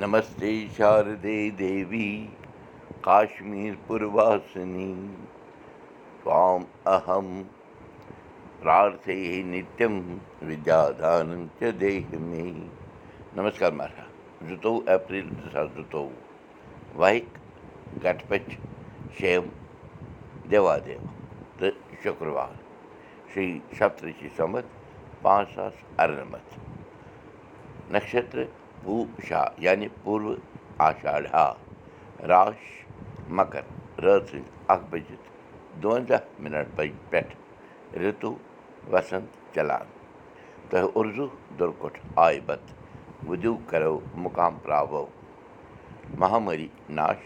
नमस्ते शारदे देवी काश्मीरपुरवासिनी त्वाम् अहं प्रार्थये नित्यं विद्यादानं च देहि मे नमस्कार महाराज। जुतौ अप्रैल जुतौ वाहिक घटपच शैव देवादेव। त शुक्रवार। श्री सप्तषि संवत पाँच सात अरनमत नक्षत्र پوٗشا یعنی پوٗروٕ آشاڈا راش مکر رٲژ سٕنٛدۍ اَکھ بٔجِتھ دُوَنٛزاہ مِنٹ پٮ۪ٹھ رِتُو وسنٛد چلان اُردو دُرکُٹھ آیہِ بت کرو مُقام ناش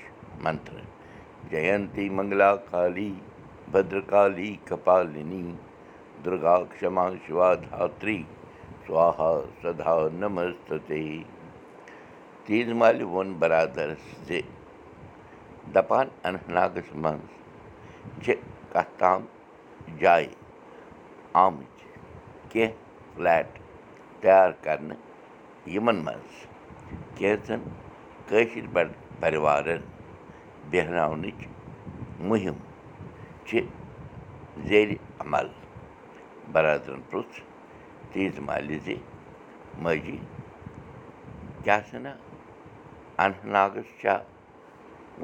منتر جینتی منگلا کالی بدرکالی کپالنی دُرگا کما سوہا سدا نمستے تیٖژ مالہِ ووٚن برادرس زِ دپان اننت ناگس منٛز چھِ کتھ تام جایہِ آمٕتۍ کینٛہہ فلیٹ تیار کرنہٕ یِمن منٛز کینٛژن کٲشِر بڑ پریوارن بیٚہناونٕچ مُہِم چھِ زیرِ عمل برادرن پرُٛژھ تیٖژ مالہِ زِ ماجی کیٛاہ سنا اننت ناگس چھا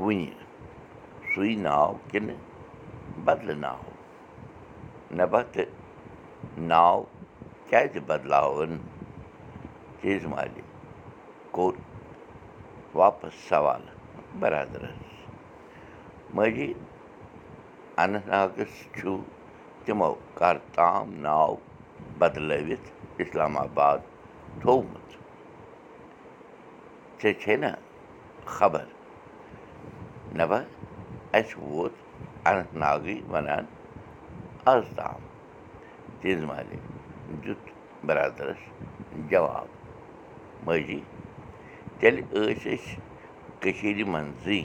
وُنہِ سُے ناو کِنہٕ بدلہٕ ناو نبتہٕ ناو کیٛازِ بدلاوُن تیٖژ مالہِ کوٚر واپس سوال برادرس ماجی اننت ناگس چھُ تِمو کر تام ناو بدلٲوِتھ اِسلام آباد تھوٚومُت ژےٚ چھے نہ خبر نبہ اَسہِ ووت اننت ناگٕے وَنان آز تام دیُت برادرس جواب. ماجی تیٚلہِ ٲسۍ أسۍ کٔشیٖرِ منٛزٕے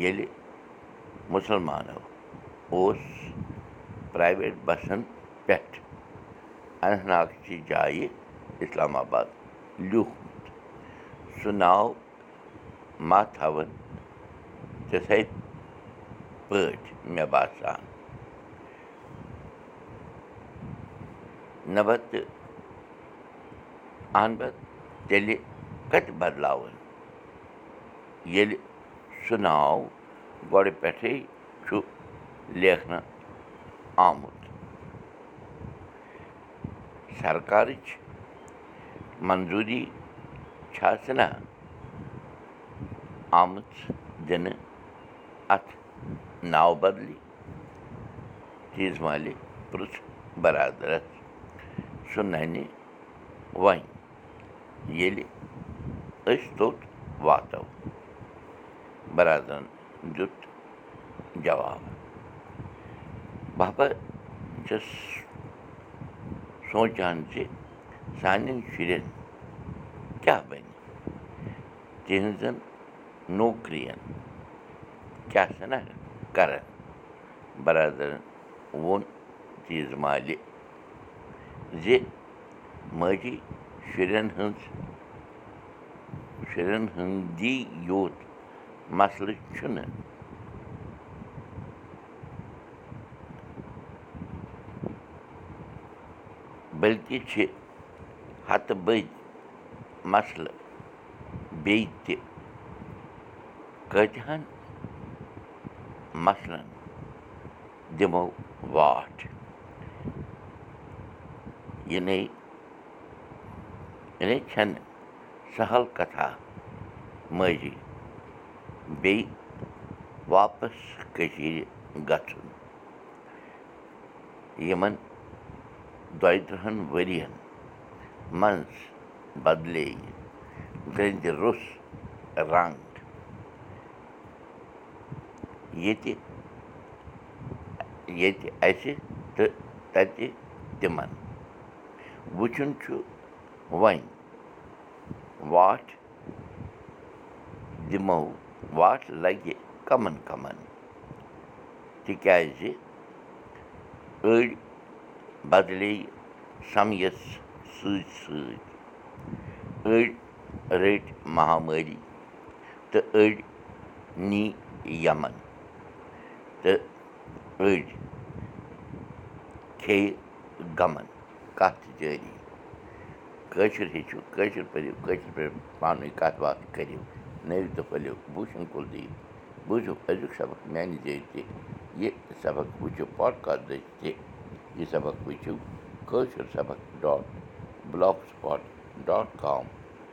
ییٚلہِ مُسلمانو. اوس پرٛایویٹ بسن پٮ۪ٹھ اننت ناگچہِ جایہِ اِسلام آباد. لیوٗکھمُت سُہ ناو ما تھاوَن تِتھَے پٲٹھۍ مےٚ باسان نبتہٕ اَہن بہ تیٚلہِ کَتہِ بدلاوُن ییٚلہِ سُہ ناو گۄڈٕ پٮ۪ٹھَے چھُ لیکھنہٕ آمُت سرکارٕچ منظوٗری چھا سنا آمٕژ دِنہٕ اَتھ ناو بدلہِ تیٖژ مالہِ پرُٛژھ برادرس سُہ ننہِ وۄنۍ ییٚلہِ أسۍ توٚت واتو برادرن دیُت جواب بَبا چھَس سونٛچان زِ سانٮ۪ن شُرٮ۪ن کیٛاہ بَنہِ تِہنٛزن نوکرِین کیٛاہ سنا کران برادرن ووٚن تیٖژ مالہِ زِ ماجی شُرٮ۪ن ہٕنٛز شُرٮ۪ن ہٕنٛدی یوت مسلہٕ چھُنہٕ بٔلکہِ چھِ ہتہٕ بٔدۍ مسلہٕ بیٚیہِ تہِ کۭتِہن مسلن دِمو واٹھ یِنَے یِنَے چھَنہٕ سہل کَتھا ماجی بیٚیہِ واپس کٔشیٖرِ گژھُن۔ یِمن دۄیہِ تٕرٛہن ؤرِین منٛز بدلے گٔنٛدِ روٚس رنٛگ اَسہِ تہٕ تَتہِ تِمن وٕچھُن چھُ وۄنۍ واٹھ دِمو واٹھ لگہِ کَمن کَمن تِکیٛازِ أڑۍ بدلے سمیَس سۭتۍ سۭتۍ أڑۍ رٔٹۍ مہامٲری تہٕ أڑۍ نی یَمن تہٕ أڑۍ کھیٚیہِ غمَن کَتھ جٲری کٲشُر ہیٚچھِو کٲشُر پٔرِو کٲشِر پٲٹھۍ پانہٕ ؤنۍ کَتھ باتھ کٔرِو نٔوِو تہٕ پھٔلِو بوٗشِن کُلدیپ بوٗزِو أزیُک سبق میٛانہِ ذٔریعہِ تہِ یہِ سبق وٕچھِو پاڈکاسٹ یہِ سبق وٕچھِو کٲشُر سبق dot blogspot dot com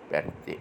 پٮ۪ٹھ تہِ